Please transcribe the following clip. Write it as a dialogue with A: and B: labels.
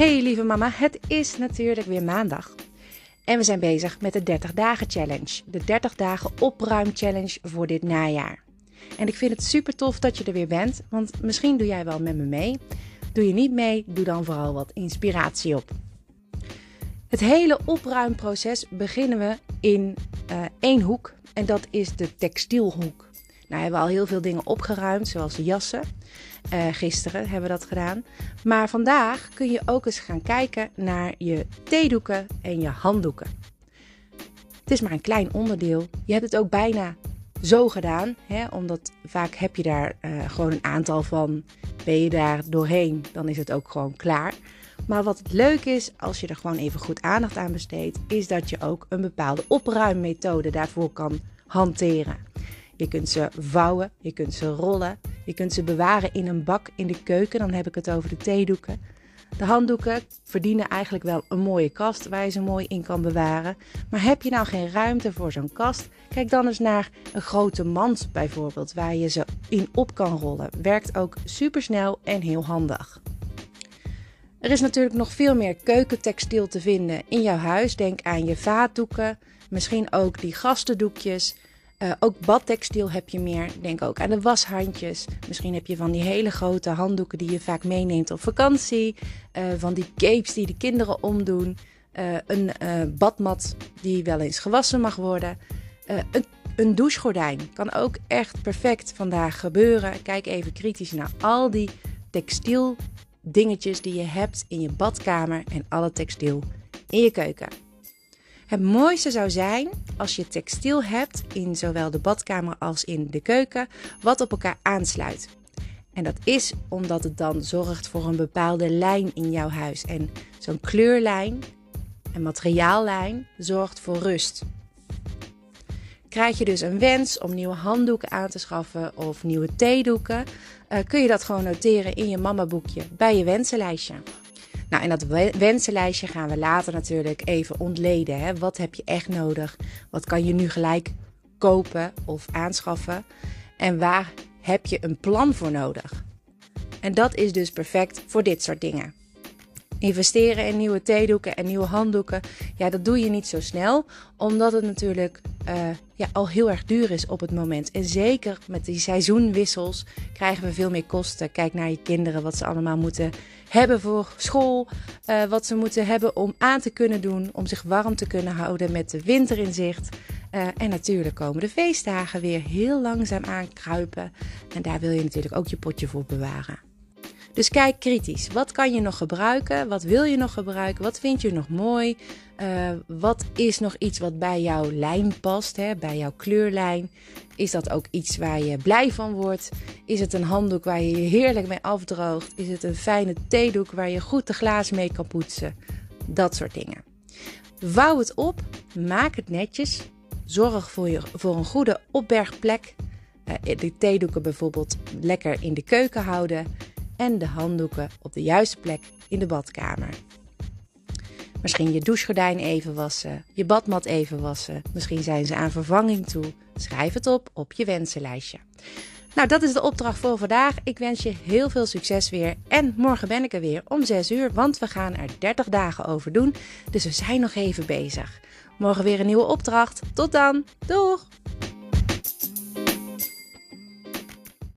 A: Hey lieve mama, het is natuurlijk weer maandag. En we zijn bezig met de 30 dagen challenge. De 30 dagen opruim challenge voor dit najaar. En ik vind het super tof dat je er weer bent, want misschien doe jij wel met me mee. Doe je niet mee, doe dan vooral wat inspiratie op. Het hele opruimproces beginnen we in uh, één hoek en dat is de textielhoek. Nou hebben we al heel veel dingen opgeruimd, zoals de jassen. Uh, gisteren hebben we dat gedaan. Maar vandaag kun je ook eens gaan kijken naar je theedoeken en je handdoeken. Het is maar een klein onderdeel. Je hebt het ook bijna zo gedaan, hè? omdat vaak heb je daar uh, gewoon een aantal van. Ben je daar doorheen, dan is het ook gewoon klaar. Maar wat het leuk is, als je er gewoon even goed aandacht aan besteedt, is dat je ook een bepaalde opruimmethode daarvoor kan hanteren. Je kunt ze vouwen, je kunt ze rollen, je kunt ze bewaren in een bak in de keuken. Dan heb ik het over de theedoeken. De handdoeken verdienen eigenlijk wel een mooie kast waar je ze mooi in kan bewaren. Maar heb je nou geen ruimte voor zo'n kast? Kijk dan eens naar een grote mand bijvoorbeeld, waar je ze in op kan rollen. Werkt ook supersnel en heel handig. Er is natuurlijk nog veel meer keukentextiel te vinden in jouw huis. Denk aan je vaatdoeken, misschien ook die gastendoekjes. Uh, ook badtextiel heb je meer. Denk ook aan de washandjes. Misschien heb je van die hele grote handdoeken die je vaak meeneemt op vakantie. Uh, van die capes die de kinderen omdoen. Uh, een badmat die wel eens gewassen mag worden. Een, een douchegordijn kan ook echt perfect vandaag gebeuren. Kijk even kritisch naar al die textiel dingetjes die je hebt in je badkamer en alle textiel in je keuken. Het mooiste zou zijn als je textiel hebt in zowel de badkamer als in de keuken, wat op elkaar aansluit. En dat is omdat het dan zorgt voor een bepaalde lijn in jouw huis. En zo'n kleurlijn en materiaallijn zorgt voor rust. Krijg je dus een wens om nieuwe handdoeken aan te schaffen of nieuwe theedoeken, uh, kun je dat gewoon noteren in je mamaboekje bij je wensenlijstje. Nou, en dat wensenlijstje gaan we later natuurlijk even ontleden. Hè? Wat heb je echt nodig? Wat kan je nu gelijk kopen of aanschaffen? En waar heb je een plan voor nodig? En dat is dus perfect voor dit soort dingen. Investeren in nieuwe theedoeken en nieuwe handdoeken, ja, dat doe je niet zo snel, omdat het natuurlijk uh, ja, al heel erg duur is op het moment. En zeker met die seizoenwissels krijgen we veel meer kosten. Kijk naar je kinderen, wat ze allemaal moeten hebben voor school, uh, wat ze moeten hebben om aan te kunnen doen, om zich warm te kunnen houden met de winter in zicht. Uh, en natuurlijk komen de feestdagen weer heel langzaam aankruipen. En daar wil je natuurlijk ook je potje voor bewaren. Dus kijk kritisch. Wat kan je nog gebruiken? Wat wil je nog gebruiken? Wat vind je nog mooi? Uh, wat is nog iets wat bij jouw lijn past, hè? bij jouw kleurlijn? Is dat ook iets waar je blij van wordt? Is het een handdoek waar je je heerlijk mee afdroogt? Is het een fijne theedoek waar je goed de glazen mee kan poetsen? Dat soort dingen. Vouw het op, maak het netjes. Zorg voor, je, voor een goede opbergplek. Uh, de theedoeken bijvoorbeeld lekker in de keuken houden en de handdoeken op de juiste plek in de badkamer. Misschien je douchegordijn even wassen, je badmat even wassen. Misschien zijn ze aan vervanging toe. Schrijf het op op je wensenlijstje. Nou, dat is de opdracht voor vandaag. Ik wens je heel veel succes weer. En morgen ben ik er weer om 6 uur, want we gaan er 30 dagen over doen. Dus we zijn nog even bezig. Morgen weer een nieuwe opdracht. Tot dan. Doeg!